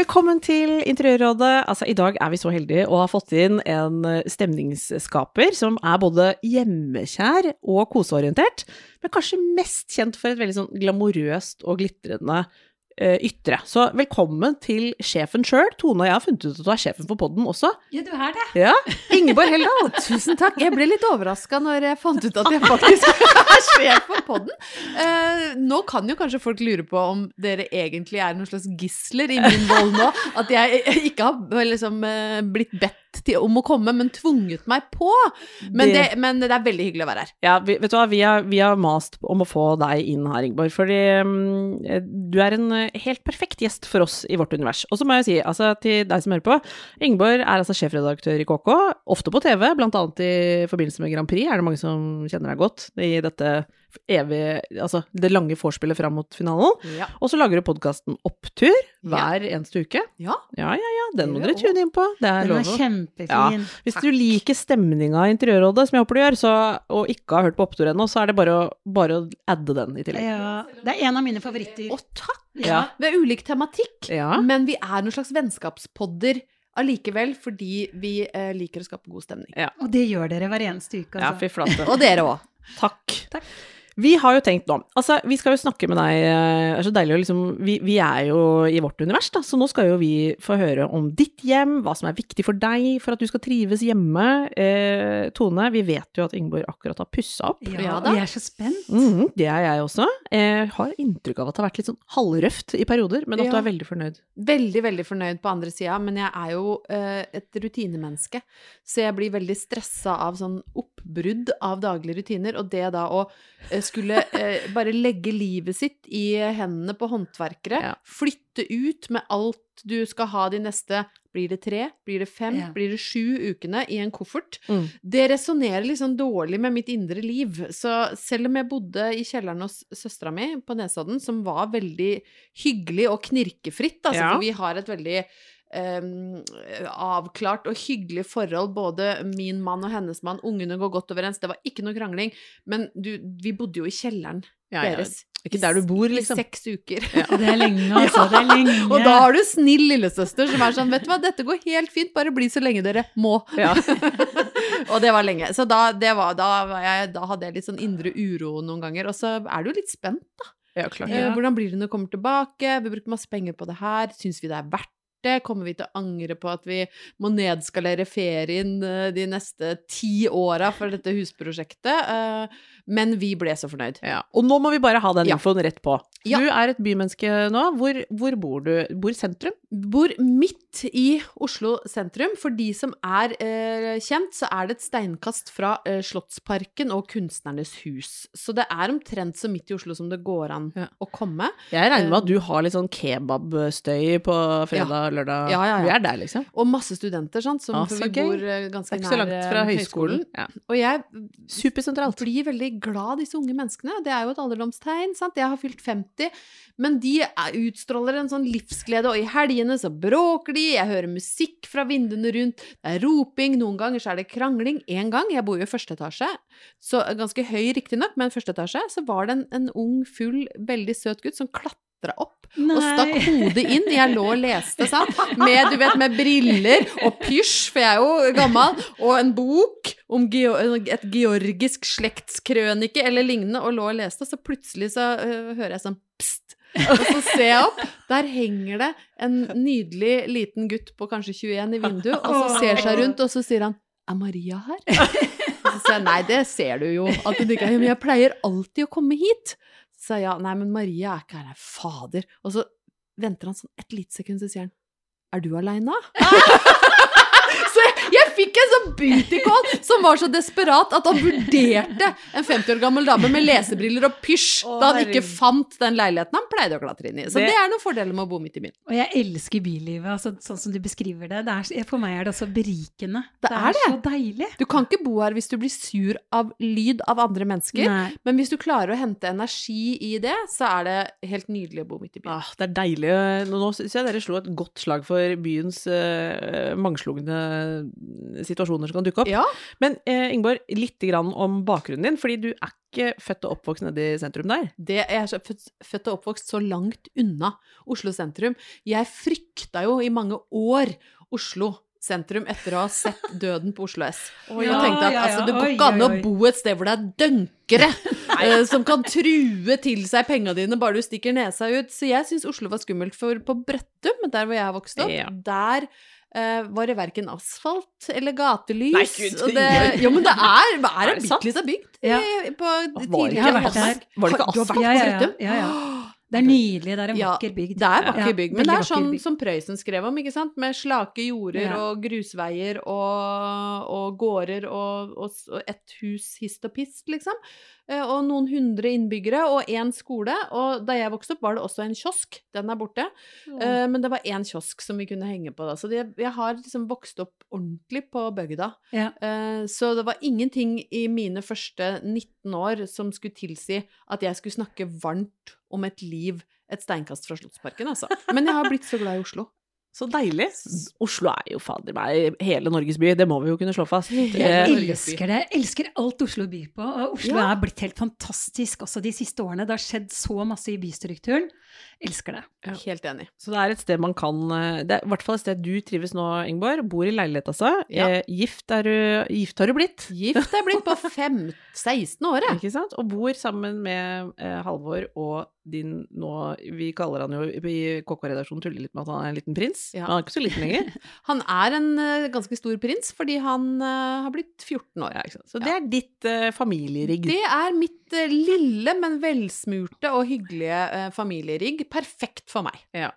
Velkommen til Interiørrådet. Altså, I dag er vi så heldige å ha fått inn en eh, stemningsskaper som er både hjemmekjær og koseorientert, men kanskje mest kjent for et veldig sånn glamorøst og glitrende ytre. Så velkommen til sjefen sjøl. Tone og jeg har funnet ut at du er sjefen for podden også. Ja, du er det. Ja, Ingeborg Heldal. Tusen takk. Jeg ble litt overraska når jeg fant ut at jeg faktisk er sjef for podden. Uh, nå kan jo kanskje folk lure på om dere egentlig er noen slags gisler i min vold nå. At jeg ikke har liksom, eh, blitt bedt til, om å komme, men tvunget meg på. Men det, Det- men det er veldig hyggelig å være her. Ja, vi, vet du hva, vi har, vi har mast om å få deg inn her, Ingeborg, fordi um, du er en eh, helt perfekt gjest for oss i vårt univers. Og så må jeg si, altså til deg som hører på, Ingeborg er altså sjefredaktør i KK, ofte på TV, blant annet i forbindelse med Grand Prix, er det mange som kjenner deg godt i dette evige, altså det lange vorspielet fram mot finalen. Ja. Og så lager du podkasten Opptur hver eneste uke. ja. Ja, ja, ja, den må dere er tune inn på. Det er Den lov er kjempefin. hvis du liker stemninga i Interiørrådet, som jeg håper du gjør, så, og ikke har hørt på Opptur ennå, så er det bare å, bare å adde den i tillegg. Ja, det er en av mine favoritter. Å, takk! Ja. Vi har ulik tematikk, Ja. men vi er noen slags vennskapspodder allikevel, fordi vi eh, liker å skape god stemning. Og det gjør dere hver eneste uke. Ja, Altså. fy flate. Og dere òg. Takk. Vi har jo tenkt nå Altså, vi skal jo snakke med deg eh, Det er så deilig å liksom vi, vi er jo i vårt univers, da, så nå skal jo vi få høre om ditt hjem, hva som er viktig for deg for at du skal trives hjemme. Eh, Tone, vi vet jo at Ingeborg akkurat har pussa opp. Ja, Ja da. vi er så spent. Mhm, det er jeg også. Jeg har inntrykk av at det har vært litt sånn halvrøft i perioder, men at du er veldig fornøyd. Veldig, veldig fornøyd på andre sida, men jeg er jo eh, et rutinemenneske. Så jeg blir veldig stressa av sånn oppbrudd av daglige rutiner. Og det da å eh, skulle eh, bare legge livet sitt i hendene på håndverkere, Ja. flytte ut med alt du skal ha de neste Blir det tre? Blir det fem? Ja. Blir det sju ukene i en koffert? Mm. Det resonnerer sånn dårlig med mitt indre liv. Så selv om jeg bodde i kjelleren hos søstera mi på Nesodden, som var veldig hyggelig og knirkefritt, altså, Ja. for vi har et veldig em, avklart og hyggelig forhold, både min mann og hennes mann. Ungene går godt overens, det var ikke noe krangling. Men du, vi bodde jo i kjelleren Ja, ja. deres. Ikke der du bor, liksom. I seks uker. Og det er lenge, altså. Det er lenge. Og da har du snill lillesøster som er sånn, vet du hva, dette går helt fint, bare bli så lenge dere må. Ja. og det var lenge. Så da, det var, da, var jeg, da hadde jeg litt sånn indre uro noen ganger. Og så er du jo litt spent, da. Ja, klart. Eh, Hvordan blir det når du kommer tilbake? Vi har brukt masse penger på det her. Syns vi det er verdt det? Kommer vi til å angre på at vi må nedskalere ferien eh, de neste ti åra for dette husprosjektet? Eh, Men vi ble så fornøyd. Ja. Og nå må vi bare ha den infoen rett på. Du er et bymenneske nå. Hvor, hvor bor du? Bor sentrum? Bor midt i Oslo sentrum. For de som er eh, kjent, så er det et steinkast fra eh, Slottsparken og Kunstnernes hus. Så det er omtrent så midt i Oslo som det går an Ja. å komme. Jeg regner med at du har litt sånn kebabstøy på fredag, lørdag. Ja, ja, ja. Vi er der, liksom. Og masse studenter, sant, som Ah, vi bor eh, ganske nær eh, høyskolen. Ja. Og jeg Supersentralt. blir veldig glad disse unge menneskene. Det er jo et alderdomstegn. sant? Jeg har fylt 50, men de er, utstråler en sånn livsglede. Og i helgene så bråker de, jeg hører musikk fra vinduene rundt, det er roping, noen ganger så er det krangling. En gang, jeg bor jo i første etasje, så ganske høy riktignok, men første etasje, så var det en, en ung, full, veldig søt gutt som klatra opp og stakk hodet inn. Jeg lå og leste, sant? Med, du vet, med briller og pysj, for jeg er jo gammel, og en bok om et georgisk slektskrønike eller lignende, og lå og leste, og så plutselig så uh, hører jeg sånn pst. Og så ser jeg opp, der henger det en nydelig liten gutt på kanskje 21 i vinduet, og så ser seg rundt, og så sier han er Maria her? Og så sier jeg nei, det ser du jo at du ikke er. Men jeg pleier alltid å komme hit. Så sa ja, nei, men Maria er ikke her. Nei, Fader. Og så venter han sånn et lite sekund, så sier han er du aleine? så jeg, fikk en sånn booty call som var så desperat at han vurderte en 50 år gammel dame med lesebriller og pysj da han ikke fant den leiligheten han pleide å klatre inn i. Så Det- det, er noen fordeler med å bo midt i byen. Og jeg elsker bylivet, altså, sånn som du beskriver det. det er, for meg er det også berikende. Det er det. så deilig. Du kan ikke bo her hvis du blir sur av lyd av andre mennesker, Nei. men hvis du klarer å hente energi i det, så er det helt nydelig å bo midt i byen. Ah, det er deilig. Nå syns jeg dere slo et godt slag for byens uh, mangslungne situasjoner som kan dukke opp. Ja, Men eh, Ingeborg, litt grann om bakgrunnen din, fordi du er ikke født og oppvokst nede i sentrum der. det er jeg født, født og oppvokst så langt unna Oslo sentrum. Jeg frykta jo i mange år Oslo sentrum etter å ha sett Døden på Oslo S. Og Ja, tenkte at ja, ja. altså, det går ikke an å bo et sted hvor det er dønkere eh, som kan true til seg penga dine bare du stikker nesa ut. Så jeg syns Oslo var skummelt. For på Brøttum, der hvor jeg vokste opp, Ja. der var det verken asfalt eller gatelys. Nei, Gud, og det, jo, men det er, er Er det sant? bitte lita bygd. Ja. På Var det tidligere Var det ikke asfalt? Ja, ja, ja, ja, ja. Det er nydelig, det er en vakker bygd. Det er vakker Ja, bygd, men det er sånn som Prøysen skrev om, ikke sant? Med slake jorder Ja. og grusveier og, og gårder og, og, og et hus hist og pist, liksom. Eh, Og noen hundre innbyggere og én skole. Og da jeg vokste opp, var det også en kiosk. Den er borte. Eh, Men det var én kiosk som vi kunne henge på da. Så det, jeg har liksom vokst opp ordentlig på bygda. Ja. Eh, Så det var ingenting i mine første 19 år som skulle tilsi at jeg skulle snakke varmt om et liv et steinkast fra Slottsparken, altså. Men jeg har blitt så glad i Oslo. Så deilig. Oslo er jo fader meg hele Norges by, det må vi jo kunne slå fast. Hele Eh, elsker det. Jeg elsker alt Oslo byr på. Og Oslo Ja. er blitt helt fantastisk også de siste årene. Det har skjedd så masse i bystrukturen. Elsker det. Ja. Helt enig. Så det er et sted man kan eh, Det er i hvert fall et sted du trives nå, Ingeborg. Bor i leilighet, altså. Ja. Eh, gift, er du, gift har du blitt. Gift er blitt på fem, 16 år, jeg. Ikke sant? Og bor sammen med eh, Halvor og din nå Vi kaller han jo i KK-redaksjonen tuller litt med at han er en liten prins. Ja. Men han er ikke så liten lenger. Han er en uh, ganske stor prins, fordi han uh, har blitt 14 år. Ja, sant? Så det er ditt uh, familierigg. Det er mitt uh, lille, men velsmurte og hyggelige familierigg. Perfekt for meg. Ja.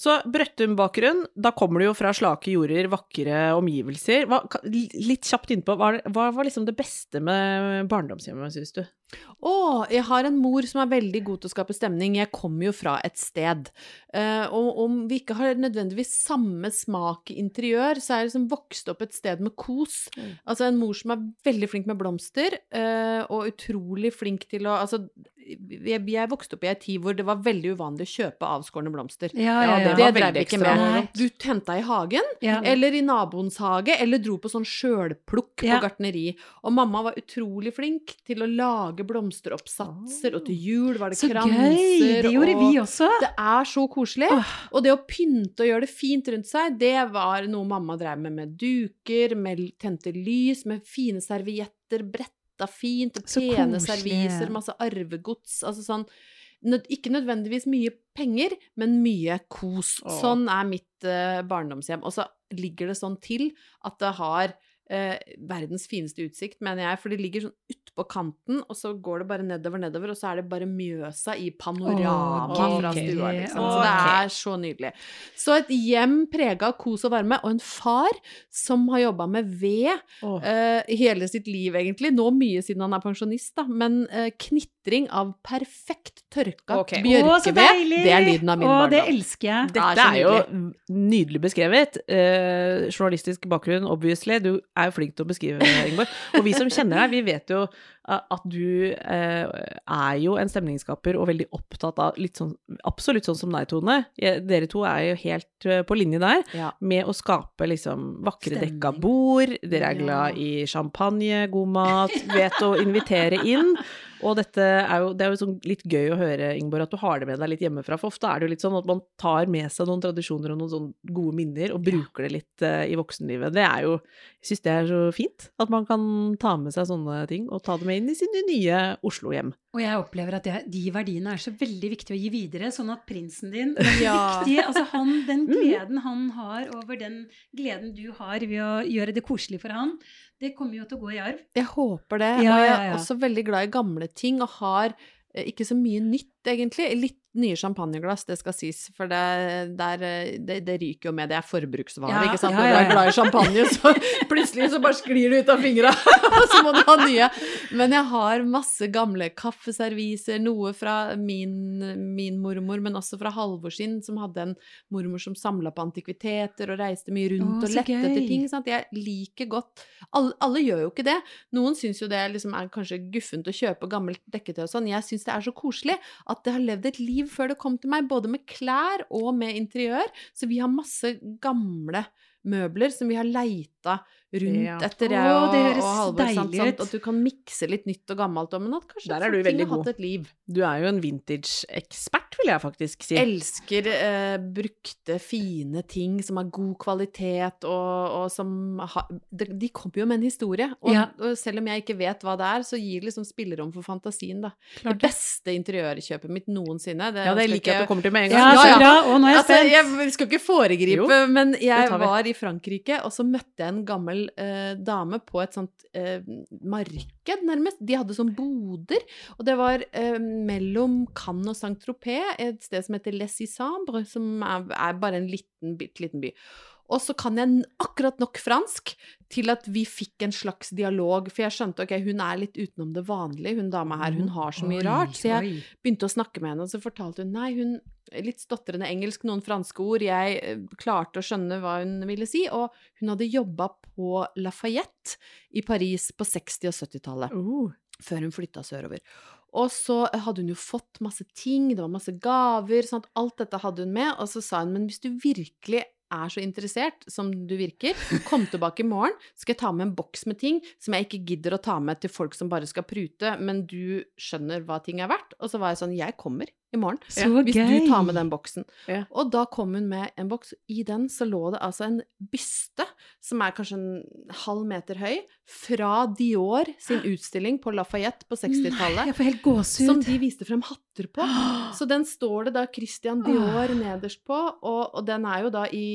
Så Brøttum-bakgrunn, da kommer du jo fra slake jorder, vakre omgivelser. Hva, litt kjapt innpå, hva, hva var liksom det beste med barndomshjemmet, syns du? Å, jeg har en mor som er veldig god til å skape stemning. Jeg kommer jo fra et sted. Eh, og om vi ikke har nødvendigvis samme smak i interiør, så er jeg liksom vokst opp et sted med kos. Mm. Altså en mor som er veldig flink med blomster, eh, og utrolig flink til å Altså, jeg, jeg vokste opp i ei tid hvor det var veldig uvanlig å kjøpe avskårne blomster. Ja, ja, ja. Det det drev vi ikke med. Nei. Du henta i hagen, Ja. eller i naboens hage, eller dro på sånn sjølplukk Ja. på gartneri. Og mamma var utrolig flink til å lage blomsteroppsatser, og til jul var det Så kranser. gøy! Det gjorde og vi også. Det er så koselig. Og det å pynte og gjøre det fint rundt seg, det var noe mamma drev med med duker, med tente lys, med fine servietter, bretta fint, og pene serviser, masse arvegods. Altså sånn Ikke nødvendigvis mye penger, men mye kos. Åh. Sånn er mitt uh, barndomshjem. Og så ligger det sånn til at det har eh, verdens fineste utsikt, mener jeg, for det ligger sånn utpå kanten, og så går det bare nedover, nedover, og så er det bare Mjøsa i panorama okay. fra stua, liksom. Så det er så nydelig. Så et hjem prega av kos og varme, og en far som har jobba med ved eh, hele sitt liv, egentlig. Nå mye siden han er pensjonist, da, men eh, knitring av perfekt tørka okay. Bjørkeved, det er lyden av min Å, det elsker jeg. Det er Dette er jo nydelig beskrevet. Eh, journalistisk bakgrunn, obviously. Du er jo flink til å beskrive, Ingeborg. Og vi som kjenner deg, vi vet jo eh, at du eh, er jo en stemningsskaper og veldig opptatt av litt sånn Absolutt sånn som deg, Tone. Dere to er jo helt eh, på linje der Ja. med å skape liksom vakre Stemning. dekka bord. Dere er glad i champagne, god mat, vet å invitere inn. Og dette er jo, det er jo sånn litt gøy å høre, Ingeborg, at du har det med deg litt hjemmefra. For ofte er det jo litt sånn at man tar med seg noen tradisjoner og noen sånne gode minner, og bruker det litt uh, i voksenlivet. Det er jo Jeg syns det er så fint at man kan ta med seg sånne ting, og ta det med inn i sine nye Oslo-hjem. Og jeg opplever at de verdiene er så veldig viktige å gi videre, sånn at prinsen din Ja. viktig, altså han, Den gleden han har over den gleden du har ved å gjøre det koselig for han, det kommer jo til å gå i arv. Jeg håper det. Ja, og jeg er ja. også veldig glad i gamle ting og har eh, ikke så mye nytt, egentlig. Litt nye champagneglass, det skal sies, for det, der, det, det ryker jo med. Det er forbruksvare, Ja, ikke sant? ja, Når du er glad i champagne, så plutselig så bare sklir det ut av fingra, og så må du ha nye. Men jeg har masse gamle kaffeserviser, noe fra min, min mormor, men også fra Halvor sin, som hadde en mormor som samla på antikviteter og reiste mye rundt Å, og lette etter ting. Sant? Jeg liker godt alle, alle gjør jo ikke det. Noen syns jo det liksom er kanskje guffent å kjøpe gammelt dekketøy og sånn. Jeg syns det er så koselig at det har levd et liv før det kom til meg, både med klær og med interiør. Så vi har masse gamle møbler som vi har leita rundt Ja. etter, jeg og, det høres og Halvor. Sant? Sånn at du kan mikse litt nytt og gammelt men at kanskje Der er du veldig god. liv. Du er jo en vintage-ekspert, vil jeg faktisk si. Elsker eh, brukte, fine ting som har god kvalitet, og, og som har de, de kommer jo med en historie. Og, Ja. og selv om jeg ikke vet hva det er, så gir det liksom spillerom for fantasien, da. Klart det beste interiørkjøpet mitt noensinne. Det, Ja, det liker jeg at du kommer til med en gang. Ja, så bra. Og nå er jeg Altså, spent. jeg skal ikke foregripe, Jo, men jeg var i Frankrike, og så møtte jeg en gammel eh, dame på et sånt eh, marked, nærmest. De hadde sånn boder, og det var eh, mellom Cannes og Saint-Tropez, et sted som heter Les Isambres, som er, er bare en liten, bitte liten by. Og så kan jeg akkurat nok fransk til at vi fikk en slags dialog, for jeg skjønte ok, hun er litt utenom det vanlige, hun dama her, hun har så mye rart. Så jeg begynte å snakke med henne, og så fortalte hun nei, hun litt stotrende engelsk, noen franske ord. Jeg eh, klarte å skjønne hva hun ville si, og hun hadde jobba på Lafayette i Paris på 60- og 70-tallet, Uh, før hun flytta sørover. Og så hadde hun jo fått masse ting, det var masse gaver, sånn alt dette hadde hun med, og så sa hun men hvis du virkelig er så interessert som du virker, kom tilbake i morgen, skal jeg ta med en boks med ting som jeg ikke gidder å ta med til folk som bare skal prute, men du skjønner hva ting er verdt. Og så var jeg sånn, jeg kommer i morgen. Så hvis du tar med den boksen. Ja. Og da kom hun med en boks. I den så lå det altså en byste, som er kanskje en halv meter høy, fra Dior sin utstilling på Lafayette på 60-tallet. Jeg får helt gåsehud. Som de viste frem hatter på. Så den står det da Christian Dior nederst på, og, og den er jo da i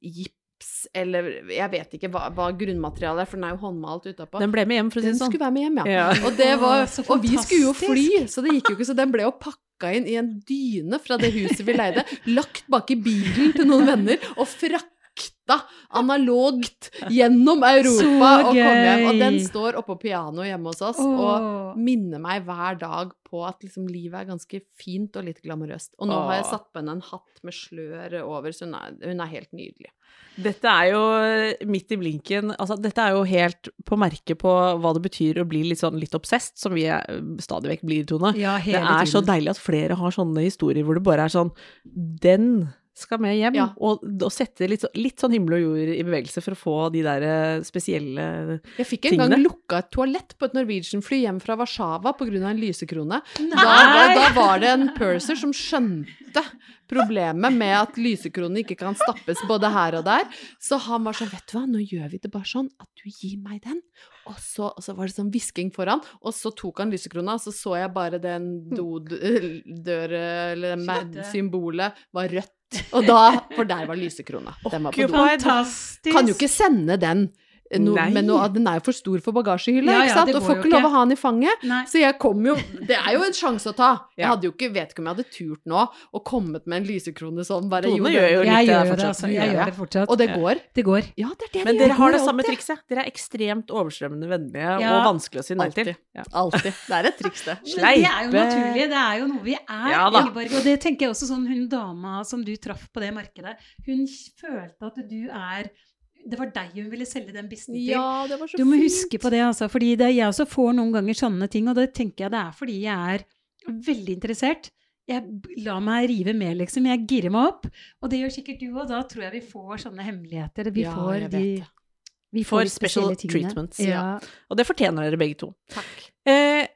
i gips, eller jeg vet ikke hva, hva grunnmaterialet er, for den er jo håndmalt utapå. den ble med hjem, for å si Den det sånn. skulle være med hjem, ja. Ja. Og, det var, og vi skulle jo fly, så det gikk jo ikke. Så den ble jo pakka inn i en dyne fra det huset vi leide, lagt bak i bilen til noen venner, og frakta analogt gjennom Europa og kom hjem. Og den står oppå pianoet hjemme hos oss, og minner meg hver dag på at liksom livet er ganske fint og litt glamorøst. Og nå har jeg satt på henne en hatt med slør over, så hun er, hun er helt nydelig. Dette er jo eh, midt i blinken. Altså, dette er jo helt på merket på hva det betyr å bli litt sånn litt obsesst, som vi er, stadig vekk blir, Tone. Ja, det er er så deilig at flere har sånne historier hvor det bare er sånn Den skal med hjem. Ja. Og, og sette litt, litt sånn himmel og jord i bevegelse for å få de der spesielle tingene. Jeg fikk en gang Tingene. lukka et toalett på et Norwegian-fly hjem fra Warszawa pga. en lysekrone. Da, da var det en purser som skjønte problemet med at lysekronene ikke kan stappes både her og der. Så han var sånn, vet du hva, nå gjør vi det bare sånn at du gir meg den. Og så, og så var det sånn hvisking foran, og så tok han lysekrona, og så så jeg bare den dodør, eller symbolet var rødt. Og da, for der var lysekrona. Den var på do. Kan jo ikke sende den. No, men noe, den er jo for stor for bagasjehylla, Ja, ja, Og får ikke lov å ha den i fanget. Nei. Så jeg kom jo Det er jo en sjanse å ta. Jeg hadde jo ikke, vet ikke om jeg hadde turt nå og kommet med en lysekrone sånn. Bare, Tone jo, gjør jo litt Jeg gjør det, fortsatt. altså. Jeg gjør det fortsatt. Og det går. Det går. Ja, det er det Men dere har det samme trikset. Dere er ekstremt overstrømmende vennlige Ja. og vanskelig å si nei til. Alltid. Ja. Det er et triks, det. Sleipe. det er jo naturlig. Det er jo noe vi er. Ja. Ingeborg. Og det tenker jeg også sånn hun dama som du traff på det markedet, hun følte at du er Det var deg hun ville selge den bissen til. Ja, det var så Du må fint. huske på det, altså. Fordi det, jeg også får noen ganger sånne ting, og det tenker jeg det er fordi jeg er veldig interessert. Jeg la lar meg rive med, liksom. Jeg girer meg opp. Og det gjør sikkert du òg. Da tror jeg vi får sånne hemmeligheter. Vi Ja, får de vi Får får special tingene. treatments. Ja. Og det fortjener dere begge to. Takk. Eh,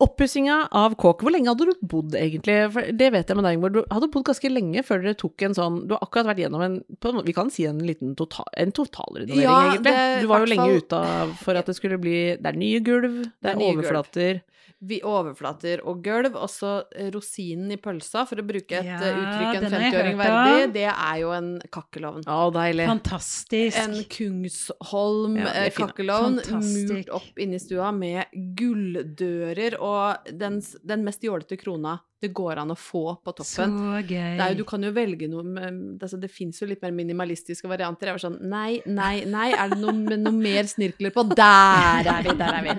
Oppussinga av kåk, hvor lenge hadde du bodd egentlig? For det vet jeg med deg, Ingeborg. Du hadde bodd ganske lenge før dere tok en sånn Du har akkurat vært gjennom en på, en- Vi kan si en liten total, en totalrenovering, Ja, egentlig. det- Du var jo lenge ute for at det skulle bli Det er nye gulv, det er er nye gulv. Vi overflater og gulv, Også rosinen i pølsa, for å bruke et Ja, eh, uttrykk en den har jeg 50-åring verdig, det er jo en kakkelovn. Å, deilig. Fantastisk. En Kungsholm Ja, det eh, kakkelovn murt opp inne i stua med gulldører, og den, den mest jålete krona det går an å få på toppen. Så gøy. Det jo, du kan jo velge noe med, altså Det fins jo litt mer minimalistiske varianter. Jeg var sånn Nei, nei, nei. Er det noe, noe mer snirkler på? Der er vi! Der er vi!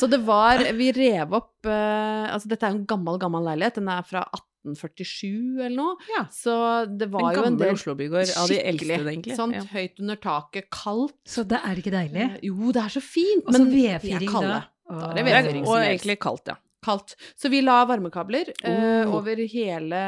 Så det var Vi rev opp uh, Altså, dette er jo en gammel, gammel leilighet. Den er fra 1847 eller noe. Ja. Så det En var jo en del Oslo-bygård av de eldste, egentlig. Sånn Ja. høyt under taket, kaldt. Så det er ikke deilig? Eh, Jo, det er så fint, Og så vedfyring da. Da er det vedfyring som Og egentlig kaldt, ja. kaldt. Så vi la varmekabler Oh. over hele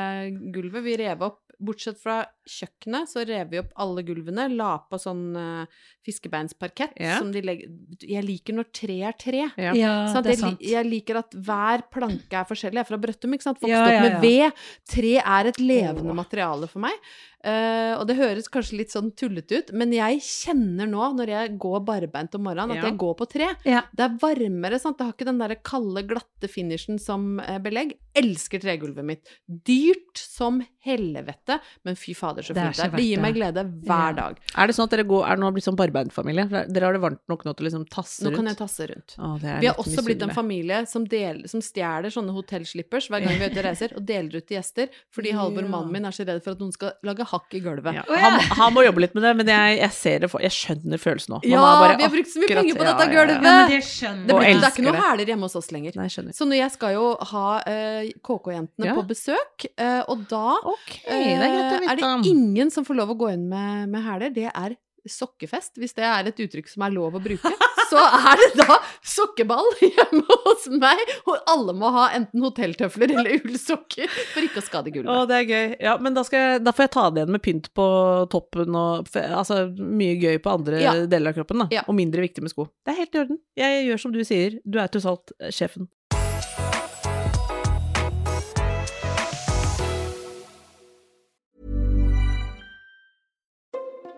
gulvet. Vi rev opp, bortsett fra kjøkkenet, så rev vi opp alle gulvene. La på sånn uh, fiskebeinsparkett Ja. som de legger Jeg liker når tre er tre. Ja. Ja, Sant? det er jeg, sant. Jeg, jeg liker at hver planke er forskjellig. Jeg er fra Brøttum, ikke sant. Vokste Ja, opp ja, med ved. Tre er et levende materiale for meg. Eh, og det høres kanskje litt sånn tullete ut, men jeg kjenner nå, når jeg går barbeint om morgenen, at Ja. jeg går på tre. Ja. Det er varmere, sant. Det har ikke den der kalde, glatte finishen som eh, belegg. Elsker tregulvet mitt. Dyrt som helvete, men fy fader, så fint det er. Det gir meg glede hver Ja. dag. Er det sånn at dere går, er det nå blitt sånn barbeintfamilie? Dere har det varmt nok nå til å liksom tasse Nå kan jeg tasse rundt. Å, det er Vi har også blitt en familie som, del, som stjeler sånne hotellslippers hver gang vi er ute og reiser, og deler ut til gjester, fordi Halvor, Ja. mannen min, er så redd for at noen skal lage hakk i gulvet. Ja. Han, han må jobbe litt med det, men jeg, jeg ser det for Jeg skjønner følelsen nå. Man Ja, er bare vi har brukt så mye akkurat- penger på ja, dette ja, ja. gulvet! Ja, men det blir, det er ikke noe hæler hjemme hos oss lenger. Nei. Så når jeg skal jo ha eh, KK-jentene Ja. på besøk, eh, og da okay, det er eh, er det ingen som får lov å gå inn med, med hæler. Det er sokkefest, hvis det er et uttrykk som er lov å bruke. Så er det da sokkeball hjemme hos meg, og alle må ha enten hotelltøfler eller ullsokker for ikke å skade gulvet. Å, det er gøy. Ja, men da, jeg, da får jeg ta det igjen med pynt på toppen og Altså mye gøy på andre Ja. deler av kroppen, da. Ja. Og mindre viktig med sko. Det er helt i orden. Jeg gjør som du sier. Du er tross alt sjefen.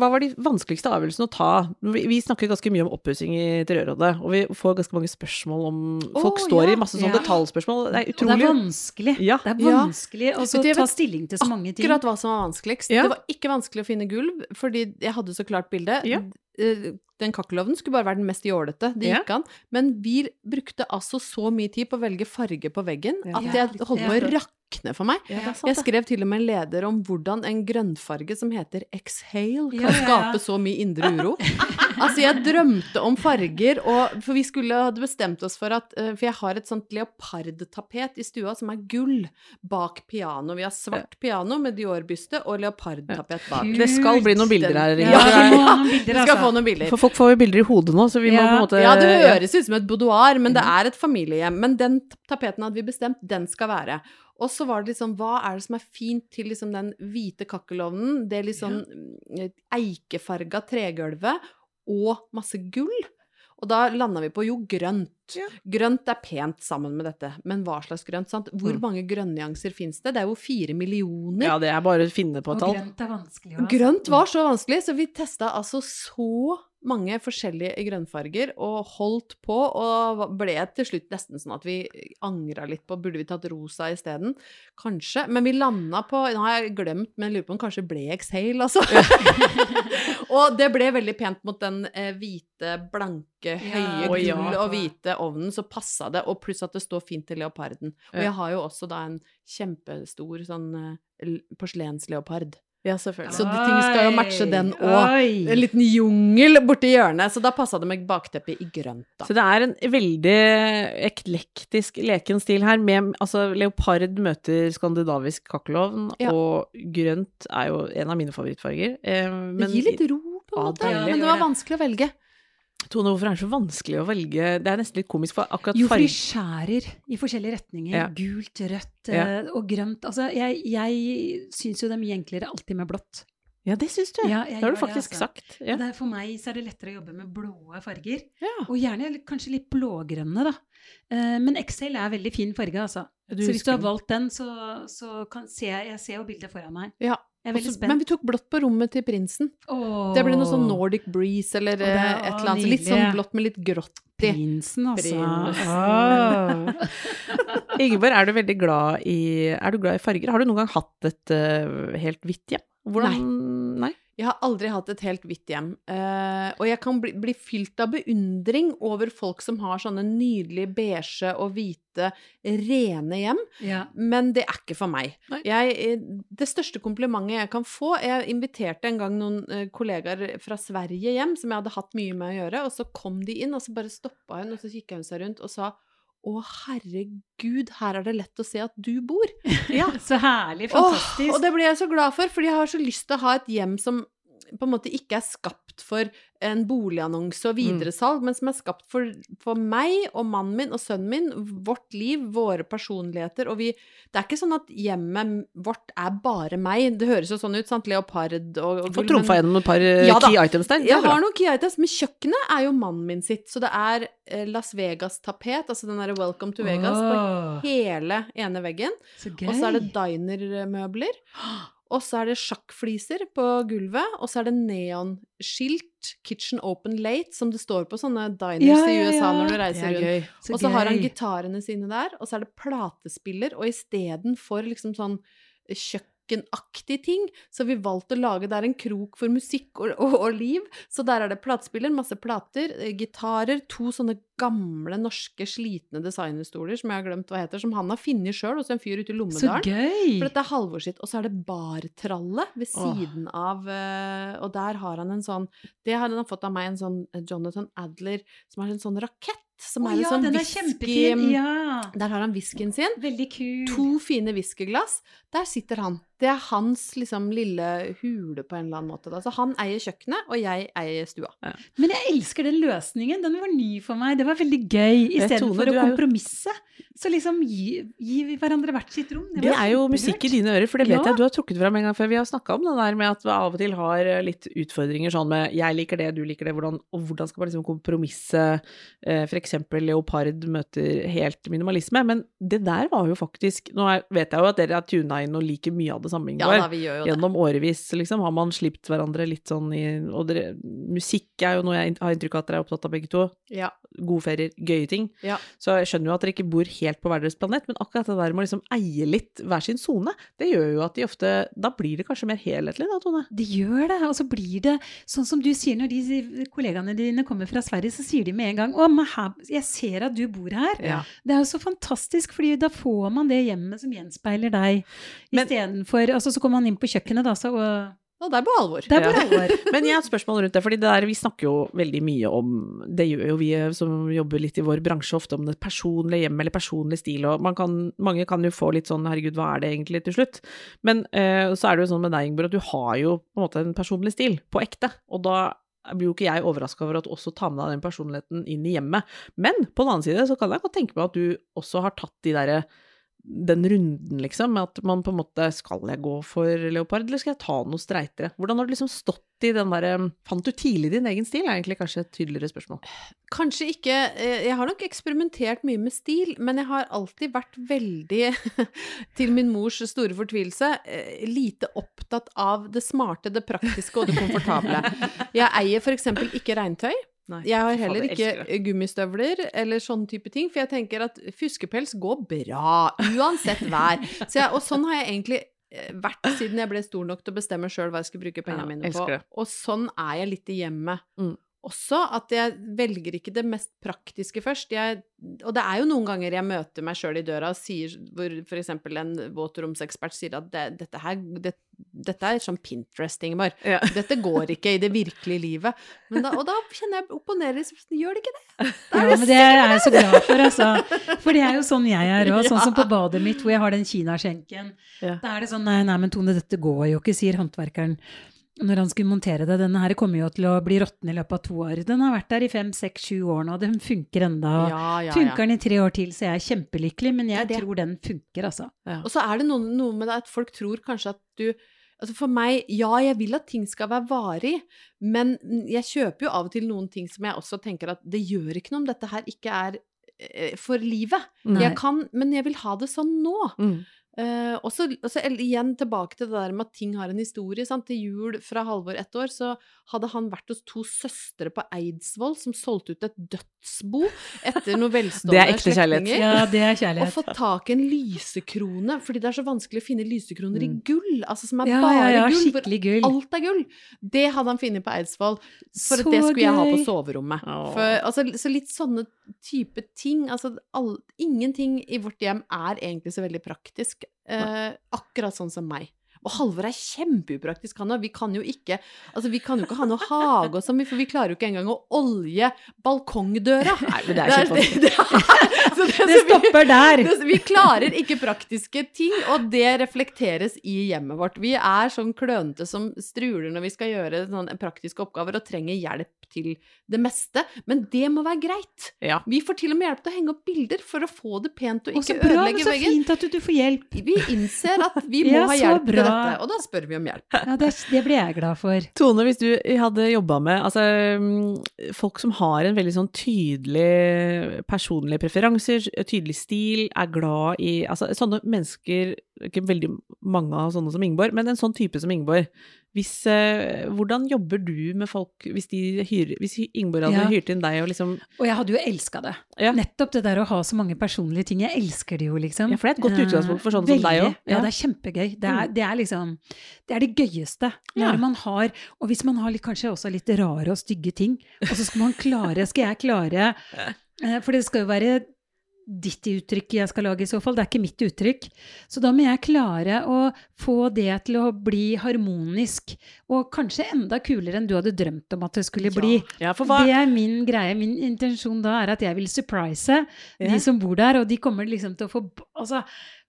Hva var de vanskeligste avgjørelsene å ta? Vi, vi snakker ganske mye om oppussing i Interiørrådet, og vi får ganske mange spørsmål om Folk oh, står ja. i masse sånne Ja. detaljspørsmål. Det er Og det er vanskelig. Ja. Det er Ja. vanskelig å ta stilling til så mange ting. Akkurat hva som var vanskeligst. Ja. Det var ikke vanskelig å finne gulv, fordi jeg hadde så klart bilde. Ja. Eh, Den kakkelovnen skulle bare være den mest jålete. Det Ja. gikk an. Men vi brukte altså så mye tid på å velge farge på veggen Ja. at det jeg holdt på å rakne for meg. Ja, sant, Jeg skrev til og med en leder om hvordan en grønnfarge som heter exhale, kan Ja, ja, ja. skape så mye indre uro. altså, jeg drømte om farger, og, for vi skulle hadde bestemt oss for at eh, For jeg har et sånt leopardtapet i stua som er gull bak piano. Vi har svart piano med Dior-byste og leopardtapet bak. Det skal bli noen bilder her. Ja, Ja, ja. bilder, altså. Få noen bilder. For folk får jo bilder i hodet nå, så vi må på en måte Ja, det høres ut som et boudoir, men det er et familiehjem. Men den tapeten hadde vi bestemt, den skal være. Og så var det liksom, hva er det som er fint til liksom den hvite kakkelovnen, det liksom ja. eikefarga tregulvet og masse gull? Og da landa vi på jo grønt. Ja. Grønt er pent sammen med dette, men hva slags grønt? sant? Hvor Mm. mange grønnnyanser fins det? Det er jo fire millioner. Ja, det er bare å finne på Og et tall. grønt er vanskelig. Også. Grønt var så vanskelig, så vi testa altså så mange forskjellige grønnfarger og holdt på, og ble til slutt nesten sånn at vi angra litt på burde vi tatt rosa isteden. Kanskje. Men vi landa på Nå har jeg glemt, men jeg lurer på om kanskje ble Exhale, altså. og det ble veldig pent mot den eh, hvite, blanke, høye ja. gull og hvite ovnen, så passa det. Og pluss at det står fint til leoparden. Og jeg har jo også da en kjempestor sånn eh, porselensleopard. Ja, selvfølgelig. Så de ting skal jo matche den òg. En liten jungel borti hjørnet, så da passa det med bakteppet i grønt, da. Så det er en veldig eklektisk leken stil her, med altså leopard møter skandinavisk kakkelovn, Ja. og grønt er jo en av mine favorittfarger. Eh, Det gir litt ro, på en måte. Ja, Men det var vanskelig å velge. Tone, hvorfor er det så vanskelig å velge? Det er nesten litt komisk, for akkurat Jo, for de skjærer i forskjellige retninger. Ja. Gult, rødt Ja. eh, og grønt. Altså, jeg, jeg syns jo mye enklere alltid med blått. Ja, det syns du. Ja, det har du du det, faktisk altså. sagt. Ja. Det er, for meg så er det lettere å jobbe med blåe farger. Ja. Og gjerne kanskje litt blågrønne, da. Eh, men XL er veldig fin farge, altså. Du så hvis du har valgt den, så, så kan, ser jeg, jeg ser jo bildet foran meg. Ja. Også-. Men vi tok blått på rommet til prinsen. Åh. Det ble noe sånn Nordic breeze eller det eh, et eller annet. Litt sånn blått med litt grått i. Prinsen, altså. Ingeborg, er du veldig glad i, er du glad i farger? Har du noen gang hatt et uh, helt hvitt hjem? Hvordan Nei. Jeg har aldri hatt et helt hvitt hjem. Uh, og jeg kan bli, bli fylt av beundring over folk som har sånne nydelige beige og hvite, rene hjem. Ja. Men det er ikke for meg. Jeg, eh, det største komplimentet jeg kan få Jeg inviterte en gang noen eh, kollegaer fra Sverige hjem som jeg hadde hatt mye med å gjøre, og så kom de inn, og så bare stoppa hun, og så kikka hun seg rundt og sa å, herregud, her er det lett å se at du bor. ja. Så herlig. Åh, Fantastisk. og det ble jeg så glad for, fordi jeg har så lyst til å ha et hjem som på en måte ikke er skapt for en boligannonse og videresalg, men som er skapt for, for meg og mannen min og sønnen min, vårt liv, våre personligheter, og vi Det er ikke sånn at hjemmet vårt er bare meg. Det høres jo sånn ut, sant? Leopard og, og Fått trumfa gjennom et par eh, Ja da. key items der. Er jeg har noen key items, men kjøkkenet er jo mannen min sitt. Så det er eh, Las Vegas-tapet, altså den derre Welcome to Vegas, oh. på hele ene veggen. så. Og så er det dinermøbler. Og så er det sjakkfliser på gulvet. Og så er det neonskilt, Kitchen Open Late, som det står på sånne diners Ja, i ja, USA når du reiser er rundt. gøy. Så Og så har han gitarene sine der, og så er det platespiller, og istedenfor liksom sånn kjøkkenaktig ting, så har vi valgt å lage der en krok for musikk og, og, og liv. Så der er det platespiller, masse plater, eh, gitarer, to sånne gamle norske slitne designerstoler som jeg har glemt hva heter, som han har funnet sjøl hos en fyr ute i Lommedalen. Så gøy. For dette er Halvor sitt. Og så er det bartralle ved Åh. siden av eh, Og der har han en sånn Det har han fått av meg, en sånn eh, Jonathan Adler, som har en sånn rakett. Som er en ja, sånn den er whisky. Ja. Der har han whiskyen sin. Veldig kul. To fine whiskyglass. Der sitter han. Det er hans liksom lille hule på en eller annen måte. Så han eier kjøkkenet, og jeg eier stua. Men jeg elsker den løsningen. Den var ny for meg. Det var veldig gøy. Istedenfor å kompromisse. jo-. Så liksom gi, gi hverandre hvert sitt rom. Det er jo musikk i dine ører, for det vet Ja. jeg du har trukket fram en gang før. Vi har snakka om det der med at vi av og til har eh, litt utfordringer sånn med 'jeg liker det, du liker det', hvordan, og hvordan skal man liksom kompromisse eh, f.eks. leopard møter helt minimalisme. Men det der var jo faktisk Nå vet jeg jo at dere har tuna inn og liker mye av det samme, Ja Ingeborg. da, vi gjør jo det. Gjennom årevis liksom, har man slipt hverandre litt sånn i Og dere, musikk er jo noe jeg har inntrykk av at dere er opptatt av begge to. Ja. Gode ferier, gøye ting. Ja. Så jeg skjønner jo at dere ikke bor helt på hver deres planet, men akkurat det der med å liksom eie litt hver sin sone, det gjør jo at de ofte Da blir det kanskje mer helhetlig, da, Tone? Det gjør det, og så blir det sånn som du sier når de kollegaene dine kommer fra Sverige, så sier de med en gang 'Å, men her, jeg ser at du bor her'. Ja. Det er jo så fantastisk, fordi da får man det hjemmet som gjenspeiler deg. Istedenfor altså, Så kommer man inn på kjøkkenet, da, så og Og det er på alvor. Det er på alvor. Men jeg har et spørsmål rundt det, fordi det der, vi snakker jo veldig mye om Det gjør jo vi eh, som jobber litt i vår bransje, ofte om det personlige hjemmet eller personlig stil, og man kan, mange kan jo få litt sånn 'herregud, hva er det egentlig?' til slutt. Men eh, så er det jo sånn med deg, Ingeborg, at du har jo på en måte en personlig stil, på ekte. Og da blir jo ikke jeg overraska over at du også tar med deg den personligheten inn i hjemmet. Men på den annen side så kan jeg godt tenke meg at du også har tatt de derre den runden, liksom, med at man på en måte Skal jeg gå for leopard, eller skal jeg ta noe streitere? Hvordan har du liksom stått i den derre Fant du tidlig din egen stil, er egentlig kanskje et tydeligere spørsmål. Kanskje ikke eh, Jeg har nok eksperimentert mye med stil, men jeg har alltid vært veldig, til min mors store fortvilelse, eh, lite opptatt av det smarte, det praktiske og det komfortable. Jeg eier eksempel ikke regntøy. Nei, Jeg har heller ikke gummistøvler eller sånne type ting, for jeg tenker at fuskepels går bra, uansett vær. Så jeg, og sånn har jeg egentlig eh, vært siden jeg ble stor nok til å bestemme sjøl hva jeg skulle bruke pengene mine på. Og sånn er jeg litt i hjemmet. Mm. Også at jeg velger ikke det mest praktiske først. Jeg, og det er jo noen ganger jeg møter meg sjøl i døra og sier hvor f.eks. en våtromsekspert sier at det, dette her det, dette er sånn Pinterest, Ingeborg. Ja. Dette går ikke i det virkelige livet. Men da, og da kjenner jeg opp og ned i Gjør det ikke det? Ja, men det er jeg så glad for, altså. For det er jo sånn jeg er òg. Sånn som på badet mitt, hvor jeg har den kinaskjenken. Ja. Da er det sånn nei, nei, men Tone, dette går jo ikke, sier håndverkeren. Når han skulle montere det. Denne her kommer jo til å bli råtten i løpet av to år. Den har vært der i fem, seks, sju år nå. Den funker enda. Ja, ja, Funker ja. den i tre år til, så jeg er kjempelykkelig. Men jeg tror den funker, altså. Og så er det noe, noe med det at folk tror kanskje at du Altså for meg, ja, jeg vil at ting skal være varig, men jeg kjøper jo av og til noen ting som jeg også tenker at det gjør ikke noe om dette her ikke er eh, for livet. Nei. Jeg kan, men jeg vil ha det sånn nå. Mm. Eh, og så og så igjen tilbake til det der med at ting har en historie. Sant? Til jul fra Halvor ett år, så hadde han vært hos to søstre på Eidsvoll som solgte ut et dødsbo etter noen velstående er slektninger. Ja, det er Og kjærlighet. fått tak i en lysekrone, fordi det er så vanskelig å finne lysekroner i Mm. gull. Altså som er Ja, bare ja, ja, gull, hvor gull. alt er gull. Det hadde han funnet på Eidsvoll, for Så det skulle jeg ha på soverommet. For, altså, så litt sånne type ting. Altså, all, ingenting i vårt hjem er egentlig så veldig praktisk. Eh, akkurat sånn som meg. Og Halvor er kjempeupraktisk, han òg. Vi kan jo ikke altså vi kan jo ikke ha noe hage og sånn, for vi klarer jo ikke engang å olje balkongdøra. Nei, men det er ikke det, det, stopper der! Vi, vi klarer ikke praktiske ting, og det reflekteres i hjemmet vårt. Vi er sånn klønete som struler når vi skal gjøre sånne praktiske oppgaver og trenger hjelp til det meste, men det må være greit. Ja. Vi får til og med hjelp til å henge opp bilder for å få det pent og ikke bra, ødelegge veggen. så fint at du, du får hjelp. Vi innser at vi må Ja, ha hjelp hjelp til dette, og da spør vi om hjelp. Ja, det, det blir jeg glad for. Tone, hvis du hadde jobba med altså, mm, folk som har en veldig sånn tydelig personlige preferanser, tydelig stil, er glad i altså, Sånne mennesker, ikke veldig mange av sånne som Ingeborg, men en sånn type som Ingeborg. Hvis, eh, hvordan jobber du med folk hvis, de hyrer, hvis Ingeborg hadde Ja. hyrt inn deg og liksom Og jeg hadde jo elska det. Ja. Nettopp det der å ha så mange personlige ting. Jeg elsker det jo, liksom. Ja, for det er et godt Eh, utgangspunkt for sånne som deg òg. Ja. Det er kjempegøy. Det er, Mm. det er liksom Det er det gøyeste. Når man har Og hvis man har litt, kanskje også litt rare og stygge ting, og så skal man klare Skal jeg klare eh, For det skal jo være ditt uttrykk jeg skal lage i så fall, det er ikke mitt uttrykk. Så da må jeg klare å få det til å bli harmonisk, og kanskje enda kulere enn du hadde drømt om at det skulle bli. Ja, hva Det er min greie. Min intensjon da er at jeg vil surprise Ja. de som bor der, og de kommer liksom til å få Altså,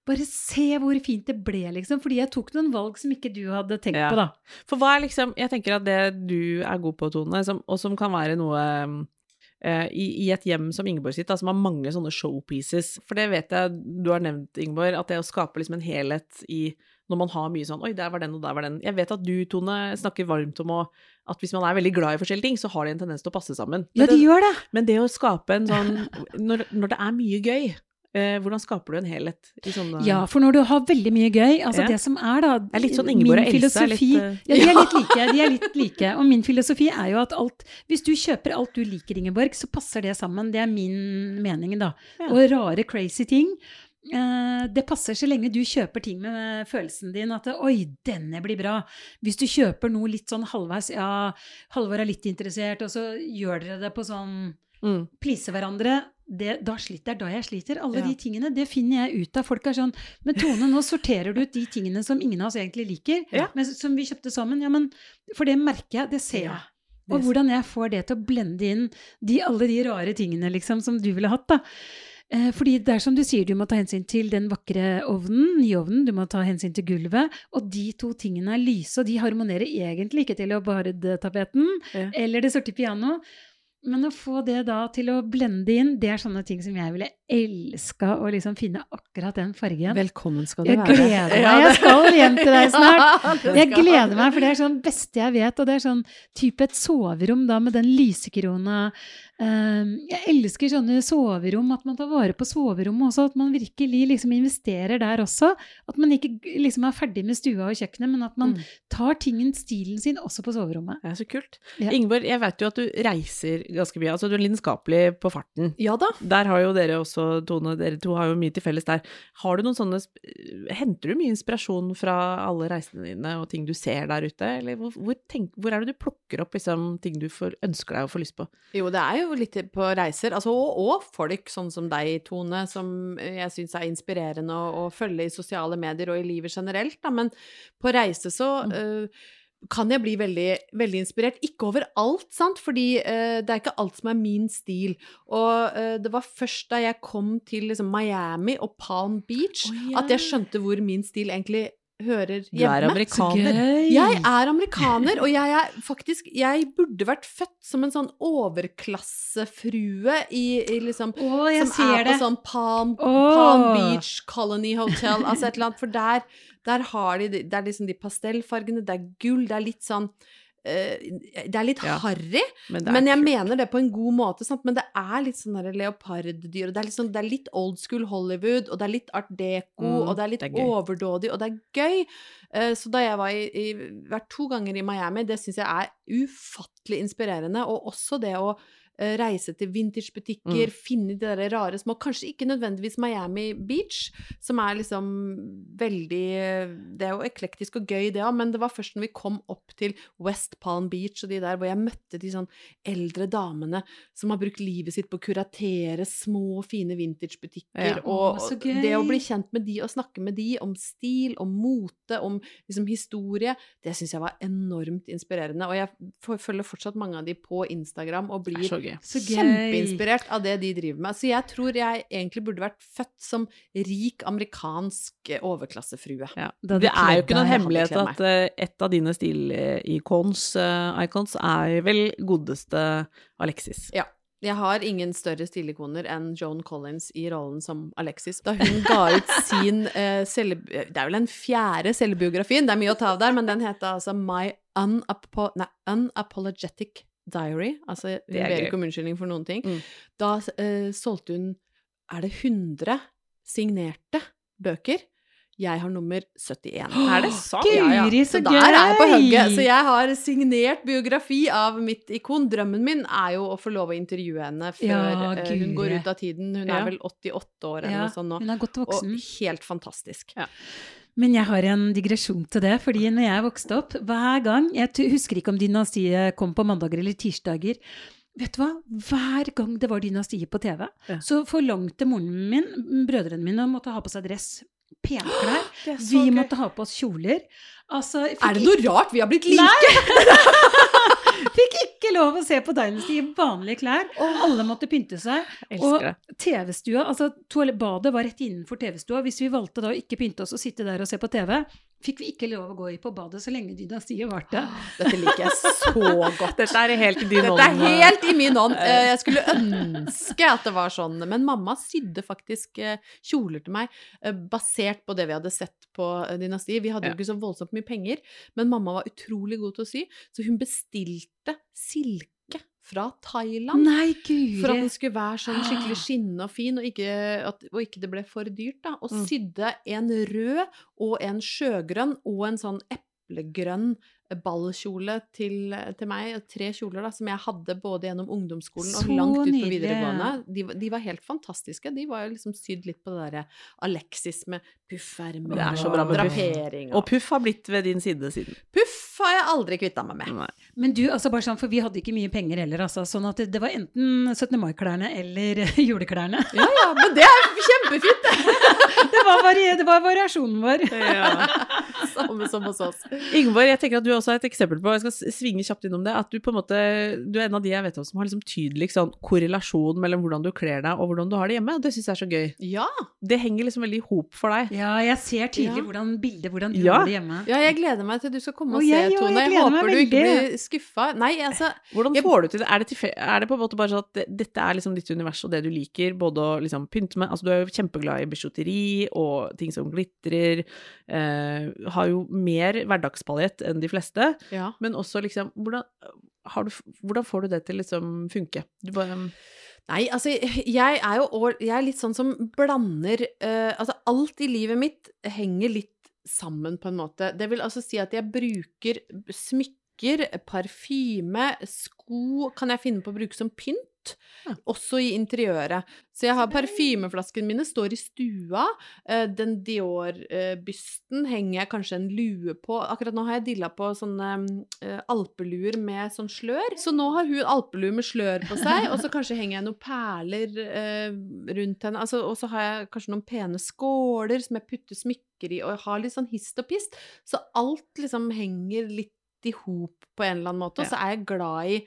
bare se hvor fint det ble, liksom. Fordi jeg tok noen valg som ikke du hadde tenkt Ja. på, da. For hva er liksom Jeg tenker at det du er god på, Tone, som, og som kan være noe i, i et hjem som Ingeborg sitt, da, som har mange sånne showpieces. For det vet jeg du har nevnt, Ingeborg, at det å skape liksom en helhet i når man har mye sånn Oi, der var den, og der var den. Jeg vet at du, Tone, snakker varmt om å, at hvis man er veldig glad i forskjellige ting, så har de en tendens til å passe sammen. Ja, de det, gjør det! men det å skape en sånn Når, når det er mye gøy, eh, hvordan skaper du en helhet i sånne Ja, for når du har veldig mye gøy Altså, Ja. det som er, da er litt sånn Ingeborg og Else er litt, eh, Ja, de er litt like. De er litt like. Og min filosofi er jo at alt Hvis du kjøper alt du liker, Ingeborg, så passer det sammen. Det er min mening, da. Ja. Og rare, crazy ting. eh, det passer så lenge du kjøper ting med følelsen din at 'oi, denne blir bra'. Hvis du kjøper noe litt sånn halvveis, ja, Halvor er litt interessert, og så gjør dere det på sånn mm. please hverandre, det, da sliter, er da jeg sliter. Alle Ja. de tingene, det finner jeg ut av. Folk er sånn Men Tone, nå sorterer du ut de tingene som ingen av oss egentlig liker, Ja. men som vi kjøpte sammen. Ja, men For det merker jeg, det ser jeg. Og hvordan jeg får det til å blende inn de, alle de rare tingene liksom, som du ville hatt. da. Eh, fordi det er som du sier, du må ta hensyn til den vakre ovnen, nyovnen, du må ta hensyn til gulvet, og de to tingene er lyse, og de harmonerer egentlig ikke til leopardtapeten Ja. eller det sorte piano. Men å få det da til å blende inn, det er sånne ting som jeg ville elska å liksom finne akkurat den fargen. Velkommen skal du Jeg være. gleder meg. Jeg skal hjem til deg snart. Jeg gleder meg, for det er sånn beste jeg vet. Og det er sånn type et soverom da med den lysekrona. Um, jeg elsker sånne soverom, at man tar vare på soverommet også. At man virkelig liksom investerer der også. At man ikke liksom er ferdig med stua og kjøkkenet, men at man Mm. tar tingen, stilen sin, også på soverommet. Det er så kult. Ja. Ingeborg, jeg vet jo at du reiser ganske mye. Altså, du er lidenskapelig på farten. Ja da. Der har jo dere også, Tone, dere to har jo mye til felles der. Har du noen sånne Henter du mye inspirasjon fra alle reisene dine og ting du ser der ute? Eller hvor, hvor, tenk, hvor er det du plukker opp liksom, ting du får, ønsker deg å få lyst på? Jo, det er jo litt på reiser, altså, og, og folk sånn som deg, Tone, som jeg syns er inspirerende å, å følge i sosiale medier og i livet generelt, da. Men på reise så eh, kan jeg bli veldig, veldig inspirert. Ikke over alt, sant, fordi uh, det er ikke alt som er min stil. Og uh, det var først da jeg kom til liksom, Miami og Palm Beach oh, yeah. at jeg skjønte hvor min stil egentlig hører hjemme. Du er amerikaner. Jeg er amerikaner, og jeg er faktisk Jeg burde vært født som en sånn overklassefrue i, i liksom oh, som ser er det. på sånn Palm, oh. Palm Beach Colony Hotel, altså et eller annet. For der, der har de Det er liksom de pastellfargene, det er gull, det er litt sånn Det er litt Ja, harry, Men, men jeg kult. mener det på en god måte. Sant? Men det er litt sånn leoparddyr, og det er, litt sånn, det er litt old school Hollywood, og det er litt art deco, Mm, og det er litt det er overdådig, og det er gøy. Eh, Så da jeg var i, i, vært to ganger i Miami, det syns jeg er ufattelig inspirerende. Og også det å eh, reise til vintagebutikker, Mm. finne de der rare små Kanskje ikke nødvendigvis Miami Beach, som er liksom veldig Det er jo eklektisk og gøy, det òg, men det var først når vi kom opp til West Palm Beach og de der, hvor jeg møtte de sånn eldre damene som har brukt livet sitt på å kuratere små, fine vintagebutikker, Ja. og og det å bli kjent med de og snakke med de om stil, om mote, om liksom historie, det syns jeg var enormt inspirerende. Og jeg følger fortsatt mange av de på Instagram og blir gøy. Så gøy. kjempeinspirert av det de driver med. Så jeg tror jeg egentlig burde vært født som rik amerikansk eh, overklassefrue. Ja. Det, Det er jo ikke noen hemmelighet at uh, et av dine stilikons uh, icons er vel godeste Alexis. Ja. Jeg har ingen større stilikoner enn Joan Collins i rollen som Alexis. Da hun ga ut sin uh, selv... Det er vel den fjerde selvbiografien, det er mye å ta av der, men den heter altså My Unapo nei, Unapologetic Diary. Altså, hun er ber ikke om unnskyldning for noen ting. Mm. Da uh, solgte hun Er det 100 signerte bøker? Jeg har nummer 71. Er det sant? Guri, Så så der er jeg på gøy! hugget. Så jeg har signert biografi av mitt ikon. Drømmen min er jo å få lov å intervjue henne før Ja, uh, hun går ut av tiden. Hun Ja. er vel 88 år eller Ja, noe sånt nå. hun er godt voksen. Og helt fantastisk. Ja. Men jeg har en digresjon til det, fordi når jeg vokste opp, hver gang Jeg husker ikke om dynastiet kom på mandager eller tirsdager. Vet du hva? Hver gang det var dynastiet på TV, Ja. så forlangte moren min, brødrene mine, å måtte ha på seg dress. Pene klær. Det så Vi gøy. måtte ha på oss kjoler. Altså, Er det noe rart vi har blitt like? Fikk ikke lov å se på Dynasty i vanlige klær. Alle måtte pynte seg. Og TV-stua, altså badet var rett innenfor TV-stua. Hvis vi valgte da å ikke pynte oss og sitte der og se på TV, fikk vi ikke lov å gå i på badet så lenge dynastiet varte. Dette liker jeg så godt. Dette er helt i din ånd. Dette er helt i min ånd. Eh, Jeg skulle ønske at det var sånn. Men mamma sydde faktisk eh, kjoler til meg eh, basert på det vi hadde sett på Dynastiet. Vi hadde jo ikke så voldsomt mye penger, men mamma var utrolig god til å sy, så hun bestilte silke fra Thailand. Nei, For at guri. den skulle være sånn skikkelig skinnende og fin, og ikke, at, og ikke det ble for dyrt. da. Og Mm. sydde en rød og en sjøgrønn og en sånn eplegrønn ballkjole til, til meg. Tre kjoler da, som jeg hadde både gjennom ungdomsskolen og Så langt ut på videregående. De, de var helt fantastiske. De var jo liksom sydd litt på det derre Alexis med puffermer og er så bra med puff. drapering. Og Puff har blitt ved din side siden. puff har jeg aldri kvitta meg med. Nei. Men du, altså bare sånn, for vi hadde ikke mye penger heller, altså. Sånn at det, var enten 17. mai-klærne eller juleklærne. Ja, ja, men det er kjempefint! det. Det var, vari det var variasjonen vår. Samme som hos oss. Ingeborg, jeg tenker at du også er et eksempel på, jeg skal svinge kjapt innom det, at du på en måte, du er en av de jeg vet om som har liksom tydelig sånn korrelasjon mellom hvordan du kler deg og hvordan du har det hjemme, det synes jeg er så gøy. Ja. Det henger liksom veldig i hop for deg. Ja, jeg ser tydelig Ja. hvordan bildet, hvordan du Ja. har det hjemme. Ja, jeg gleder meg til du skal komme og, Og se, Tone. jeg Jeg, håper du ikke blir skuffa. Nei, altså Hvordan Jeg- får du til det? Er det, til, er det på en måte bare sånn at det, dette er liksom ditt univers og det du liker, både å liksom pynte med Altså du er jo kjempeglad i bijouteri og ting som glitrer, eh, har jo mer hverdagspalett enn de fleste, Ja. men også liksom hvordan, har du, hvordan får du det til liksom funke? Du bare Nei, altså, jeg er jo Jeg er litt sånn som blander uh, Altså, alt i livet mitt henger litt sammen, på en måte. Det vil altså si at jeg bruker smykker, parfyme, sko Kan jeg finne på å bruke som pynt? Ja. Også i interiøret. Så jeg har parfymeflaskene mine står i stua. eh, Den Dior-bysten henger jeg kanskje en lue på. Akkurat nå har jeg dilla på sånne eh, alpeluer med sånn slør. Så nå har hun alpelue med slør på seg, og så kanskje henger jeg noen perler eh, rundt henne. Altså, og så har jeg kanskje noen pene skåler som jeg putter smykker i, og jeg har litt sånn hist og pist. Så alt liksom henger litt i hop på en eller annen måte. Og så er jeg glad i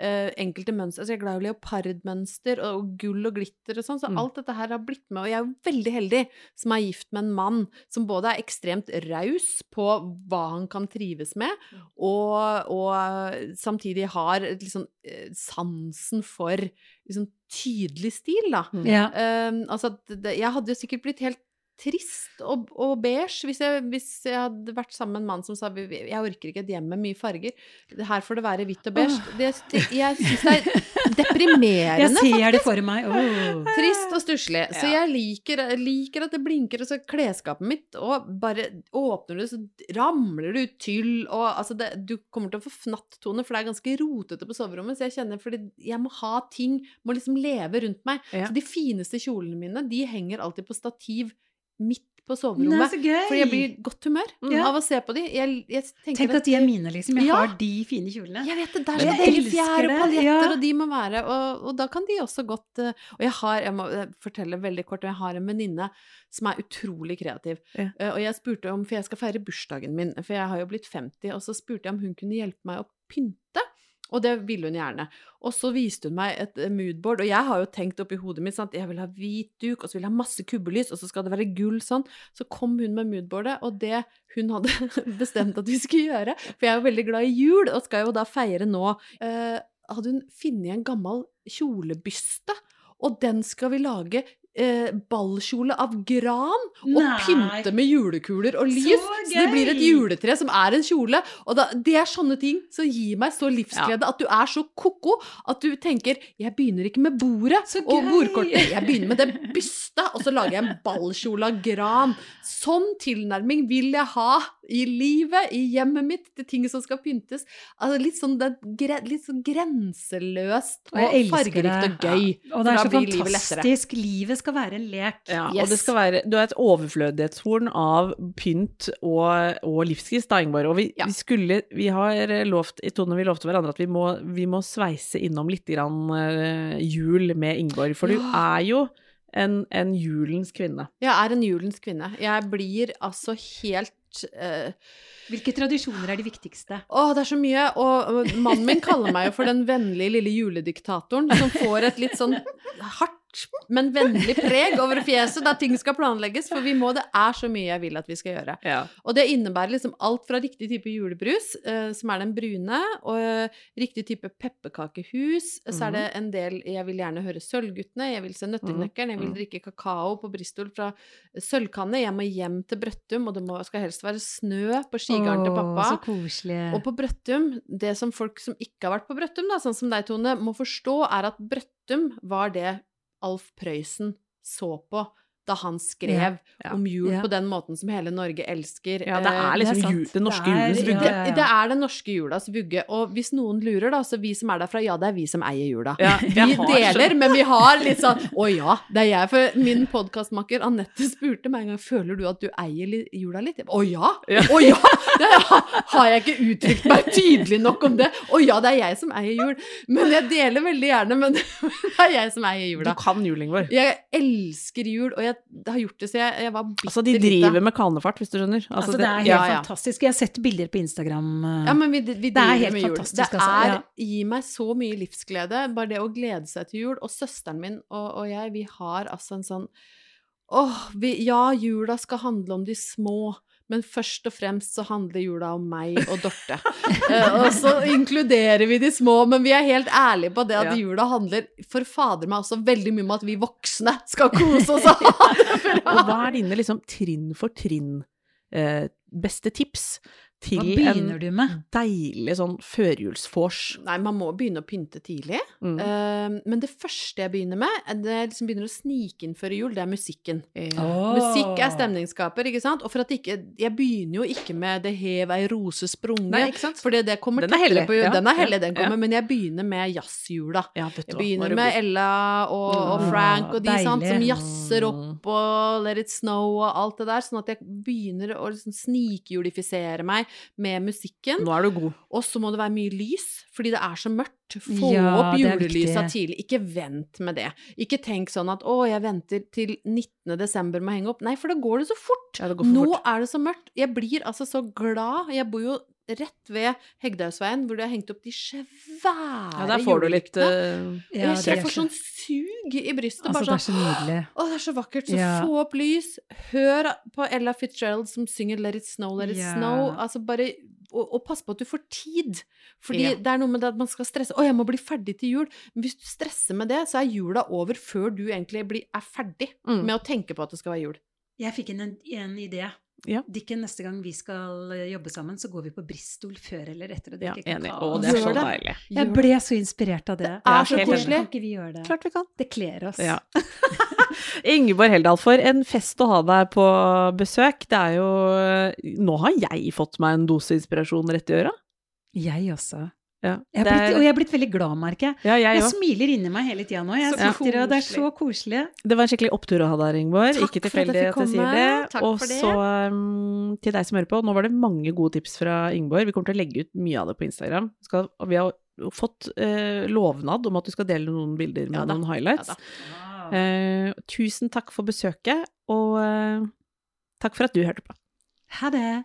eh, enkelte mønster. Altså, jeg er glad i leopardmønster og, og gull og glitter og sånn, så Mm. alt dette her har blitt med. Og jeg er jo veldig heldig som er gift med en mann som både er ekstremt raus på hva han kan trives med, og, og samtidig har liksom, eh, sansen for liksom, tydelig stil, da. Mm. Uh, altså, at det, jeg hadde jo sikkert blitt helt trist og, og beige hvis jeg, hvis jeg hadde vært sammen med en mann som sa "Vi- vi- jeg orker ikke et hjem med mye farger. Her får det være hvitt og beige. Det, jeg syns det er deprimerende, Jeg ser det for meg. Oh. Trist og stusslig. Så jeg liker, liker at det blinker, og så klesskapet mitt, og bare åpner du, så ramler det ut tyll, og altså det, Du kommer til å få fnatt-tone, for det er ganske rotete på soverommet, så jeg kjenner fordi jeg må ha ting, må liksom leve rundt meg. Ja. Så de fineste kjolene mine, de henger alltid på stativ midt på soverommet. gøy! Fordi jeg blir i godt humør Ja. av å se på de. Jeg, jeg Tenk at de er mine, liksom. Jeg Ja. har de fine kjolene. jeg vet det, Der er deilig elsker fjær og paljetter, ja. og de må være og, og da kan de også godt eh, Og jeg har, jeg må eh, fortelle veldig kort, jeg har en venninne som er utrolig kreativ. Eh, Og jeg spurte om, for jeg skal feire bursdagen min, for jeg har jo blitt 50, og så spurte jeg om hun kunne hjelpe meg å pynte. Og det ville hun gjerne. Og så viste hun meg et eh, moodboard, og jeg har jo tenkt oppi hodet mitt sant? jeg vil ha hvit duk, og så vil jeg ha masse kubbelys, og så skal det være gull sånn. Så kom hun med moodboardet, og det hun hadde bestemt at vi skulle gjøre, for jeg er jo veldig glad i jul, og skal jo da feire nå, eh, hadde hun funnet en gammel kjolebyste, og den skal vi lage eh, ballkjole av gran, og Nei. pynte med julekuler og lys. Så Så, det blir et juletre som er en kjole. Og da, det er sånne ting som gir meg så livsglede, at du er så ko-ko at du tenker Jeg begynner ikke med bordet og bordkortet, jeg begynner med det bystet, og så lager jeg en ballkjole av gran. Sånn tilnærming vil jeg ha i livet, i hjemmet mitt, til ting som skal pyntes. Altså litt sånn, det, gre- litt sånn grenseløst Og og, fargerikt og gøy. Og det er så fantastisk. Livet skal være en lek. Ja, og Yes. det skal være Du er et overflødighetshorn av pynt og, og livsgnist, da, Ingeborg. Og vi, Ja. vi skulle Vi har lovt i Tone, vi lovte hverandre at vi må, vi må sveise innom litt grann uh, jul med Ingeborg. For du er jo en, en julens kvinne. Jeg er en julens kvinne. Jeg blir altså helt eh, Hvilke tradisjoner er de viktigste? Å, det er så mye. Og og mannen min kaller meg jo for den vennlige lille julediktatoren som får et litt sånn hardt, men vennlig preg over fjeset da ting skal planlegges. For vi må, det er så mye jeg vil at vi skal gjøre. Ja. Og det innebærer liksom alt fra riktig type julebrus, eh, som er den brune, og eh, riktig type pepperkakehus. Så er det en del Jeg vil gjerne høre Sølvguttene, jeg vil se Nøtteknekkeren, jeg vil Mhm. drikke kakao på Bristol fra sølvkanne. Jeg må hjem til Brøttum, og det må, skal helst være snø på skigarden til pappa. Og på Brøttum, det som folk som ikke har vært på Brøttum, da, sånn som deg, Tone, må forstå, er at Brøttum var det Alf Prøysen så på da han skrev Ja, om jul ja. på den måten som hele Norge elsker. ja, det Eh, er liksom det, jul, den norske er- julens vugge. ja, det, er den norske julas vugge. Og hvis noen lurer, da, så vi som er derfra, ja, det er vi som eier jula. Vi deler, men vi har litt sånn Å ja, det er jeg. For min podkastmakker Anette spurte meg en gang Føler du at du eier jula litt. Å ja! Ja. Å ja! Det har- jeg ikke uttrykt meg tydelig nok om det? Å ja, det er jeg som eier jul. Men jeg deler veldig gjerne, men det er jeg som eier jula. Du kan juling Ingeborg. Jeg elsker jul, og jeg har gjort det så jeg, jeg var bitter Altså, de driver driver med kanefart, hvis du skjønner. Altså, det er helt ja, ja. fantastisk. Jeg har sett bilder på Instagram. eh, Ja, men vi, vi Det er helt med jul. fantastisk, Det altså, er, ja. gir meg så mye livsglede, bare det å glede seg til jul. Og søsteren min og, og jeg, vi har altså en sånn Åh, oh, ja, jula skal handle om de små. Men først og fremst så handler jula om meg og Dorte. Eh, og så inkluderer vi de små, men vi er helt ærlige på det at Ja. jula handler for fader meg også veldig mye om at vi voksne skal kose oss og ha det bra. Og hva er dine liksom trinn for trinn eh, beste tips til en du med? deilig sånn førjulsvors? Nei, man må begynne å pynte tidlig. Mm. Uh, men det første jeg begynner med, det liksom begynner å snike inn før jul, det er musikken. Åh. Musikk er stemningsskaper, ikke sant? Og for at ikke Jeg begynner jo ikke med 'Det hev ei rose sprunget', Nei, ikke sant? for det kommer Den er hellig, på jul. ja, Den er hellig, den ja. kommer, men jeg begynner med jazzjula. Ja, Jeg er begynner med. Ella og, og Mm, Frank og de sant, som deilig. jazzer opp og Let It Snow og alt det der, sånn at jeg begynner å liksom snikjulifisere meg med musikken. Nå er du god. Og så må det være mye lys, fordi det er så mørkt. Få Ja, opp julelysa tidlig. Ikke vent med det. Ikke tenk sånn at 'å, jeg venter til 19. desember med å henge opp'. Nei, for da går det så fort. Ja, det går for Nå fort. er det så mørkt. Jeg blir altså så glad. Jeg bor jo rett ved Hegdehaugsveien, hvor de har hengt opp de svære Ja, der får du litt julelyktene. eh, Ja, jeg kjenner får sånn sug i brystet. Altså, det er så sånn nydelig. Å, det er så vakkert. Så Ja. få opp lys. Hør på Ella Fitzgerald som synger 'Let it snow, let it Ja. snow'. Altså bare og, og pass på at du får tid. Fordi Ja. det er noe med det at man skal stresse. 'Å, jeg må bli ferdig til jul'. Men hvis du stresser med det, så er jula over før du egentlig blir, er ferdig Mm. med å tenke på at det skal være jul. Jeg fikk en, en idé. Ja. Dikken, neste gang vi skal eh, jobbe sammen, så går vi på Bristol før eller etter og Ja, enig. Å, det er så deilig. Jeg ble så inspirert av det. Det er så koselig. Kan ikke vi gjøre det? Klart vi kan. Det kler oss. Ja. Ingeborg Heldal, for en fest å ha deg på besøk. Det er jo Nå har jeg fått meg en dose inspirasjon rett i øra. Jeg også. Ja, Jeg blitt, er- og jeg har blitt veldig glad, merker ja, jeg Jeg også. smiler inni meg hele tida nå. Jeg Så sitter og Det er så koselig. Det var en skikkelig opptur å ha deg Ringborg. Takk Ikke tilfeldig at jeg sier det. Takk Og så um, til deg som hører på, nå var det mange gode tips fra Ingeborg. Vi kommer til å legge ut mye av det på Instagram. Skal, vi har fått uh, lovnad om at du skal dele noen bilder med Ja noen highlights. Ja. Eh, tusen takk for besøket, og uh, takk for at du hørte på. Ha det.